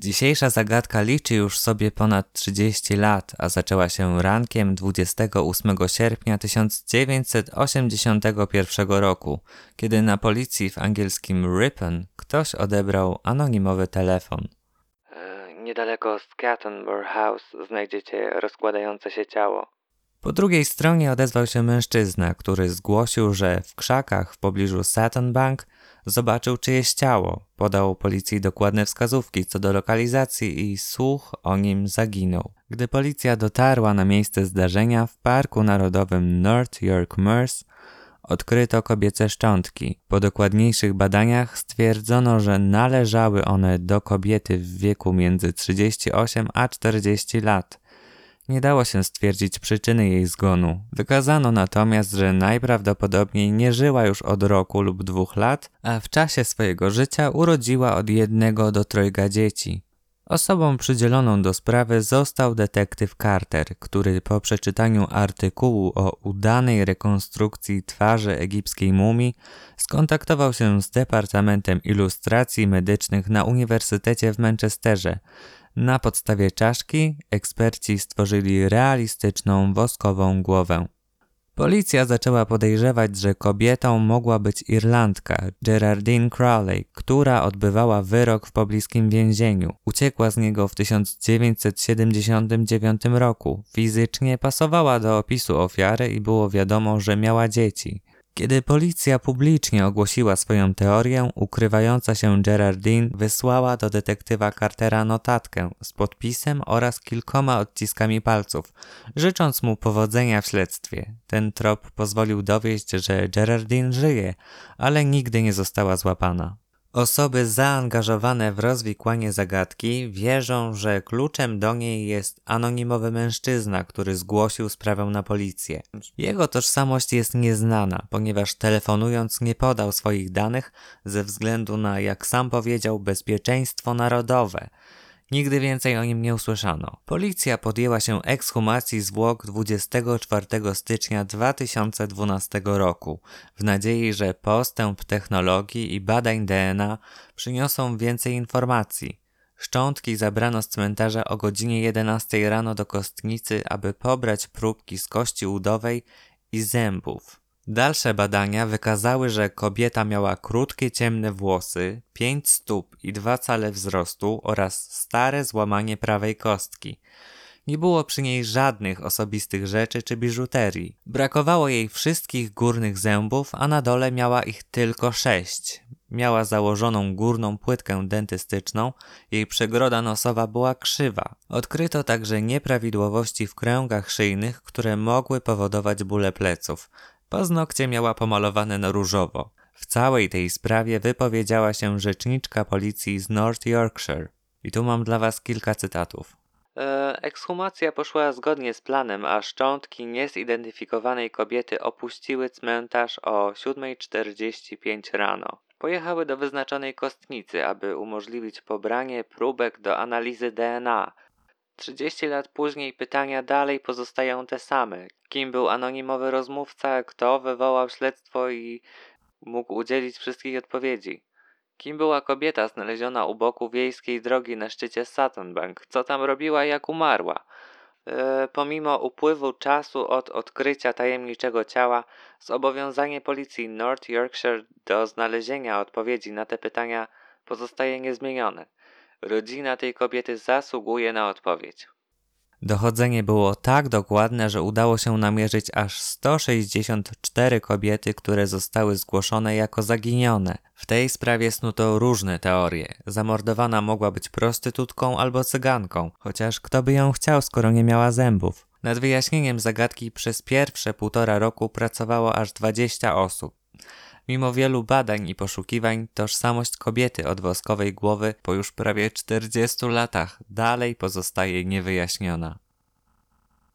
Dzisiejsza zagadka liczy już sobie ponad 30 lat, a zaczęła się rankiem 28 sierpnia 1981 roku, kiedy na policji w angielskim Ripon ktoś odebrał anonimowy telefon. E, niedaleko Scattenburg House znajdziecie rozkładające się ciało. Po drugiej stronie odezwał się mężczyzna, który zgłosił, że w krzakach w pobliżu Saturn Bank zobaczył czyjeś ciało, podał policji dokładne wskazówki co do lokalizacji i słuch o nim zaginął. Gdy policja dotarła na miejsce zdarzenia w Parku Narodowym North York Moors, odkryto kobiece szczątki. Po dokładniejszych badaniach stwierdzono, że należały one do kobiety w wieku między 38 a 40 lat – nie dało się stwierdzić przyczyny jej zgonu. Wykazano natomiast, że najprawdopodobniej nie żyła już od roku lub dwóch lat, a w czasie swojego życia urodziła od jednego do trojga dzieci. Osobą przydzieloną do sprawy został detektyw Carter, który po przeczytaniu artykułu o udanej rekonstrukcji twarzy egipskiej mumii skontaktował się z Departamentem Ilustracji Medycznych na Uniwersytecie w Manchesterze, na podstawie czaszki eksperci stworzyli realistyczną woskową głowę. Policja zaczęła podejrzewać, że kobietą mogła być Irlandka Gerardine Crowley, która odbywała wyrok w pobliskim więzieniu. Uciekła z niego w 1979 roku. Fizycznie pasowała do opisu ofiary i było wiadomo, że miała dzieci. Kiedy policja publicznie ogłosiła swoją teorię, ukrywająca się Gerardine wysłała do detektywa Cartera notatkę z podpisem oraz kilkoma odciskami palców, życząc mu powodzenia w śledztwie. Ten trop pozwolił dowieść, że Gerardine żyje, ale nigdy nie została złapana. Osoby zaangażowane w rozwikłanie zagadki wierzą, że kluczem do niej jest anonimowy mężczyzna, który zgłosił sprawę na policję. Jego tożsamość jest nieznana, ponieważ telefonując nie podał swoich danych ze względu na, jak sam powiedział, bezpieczeństwo narodowe – Nigdy więcej o nim nie usłyszano. Policja podjęła się ekshumacji zwłok 24 stycznia 2012 roku w nadziei, że postęp technologii i badań DNA przyniosą więcej informacji. Szczątki zabrano z cmentarza o godzinie 11 rano do kostnicy, aby pobrać próbki z kości udowej i zębów. Dalsze badania wykazały, że kobieta miała krótkie ciemne włosy, pięć stóp i dwa cale wzrostu oraz stare złamanie prawej kostki. Nie było przy niej żadnych osobistych rzeczy czy biżuterii. Brakowało jej wszystkich górnych zębów, a na dole miała ich tylko sześć. Miała założoną górną płytkę dentystyczną, jej przegroda nosowa była krzywa. Odkryto także nieprawidłowości w kręgach szyjnych, które mogły powodować bóle pleców. Paznokcie miała pomalowane na różowo. W całej tej sprawie wypowiedziała się rzeczniczka policji z North Yorkshire. I tu mam dla was kilka cytatów. E, ekshumacja poszła zgodnie z planem, a szczątki niezidentyfikowanej kobiety opuściły cmentarz o 7.45 rano. Pojechały do wyznaczonej kostnicy, aby umożliwić pobranie próbek do analizy DNA. 30 lat później pytania dalej pozostają te same. Kim był anonimowy rozmówca, kto wywołał śledztwo i mógł udzielić wszystkich odpowiedzi? Kim była kobieta znaleziona u boku wiejskiej drogi na szczycie Suttonbank? Co tam robiła, jak umarła? E, pomimo upływu czasu od odkrycia tajemniczego ciała, zobowiązanie policji North Yorkshire do znalezienia odpowiedzi na te pytania pozostaje niezmienione. Rodzina tej kobiety zasługuje na odpowiedź. Dochodzenie było tak dokładne, że udało się namierzyć aż 164 kobiety, które zostały zgłoszone jako zaginione. W tej sprawie snuto różne teorie. Zamordowana mogła być prostytutką albo cyganką, chociaż kto by ją chciał, skoro nie miała zębów. Nad wyjaśnieniem zagadki przez pierwsze półtora roku pracowało aż 20 osób. Mimo wielu badań i poszukiwań, tożsamość kobiety od woskowej głowy po już prawie 40 latach dalej pozostaje niewyjaśniona.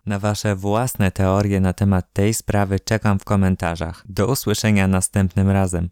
Na Wasze własne teorie na temat tej sprawy czekam w komentarzach. Do usłyszenia następnym razem.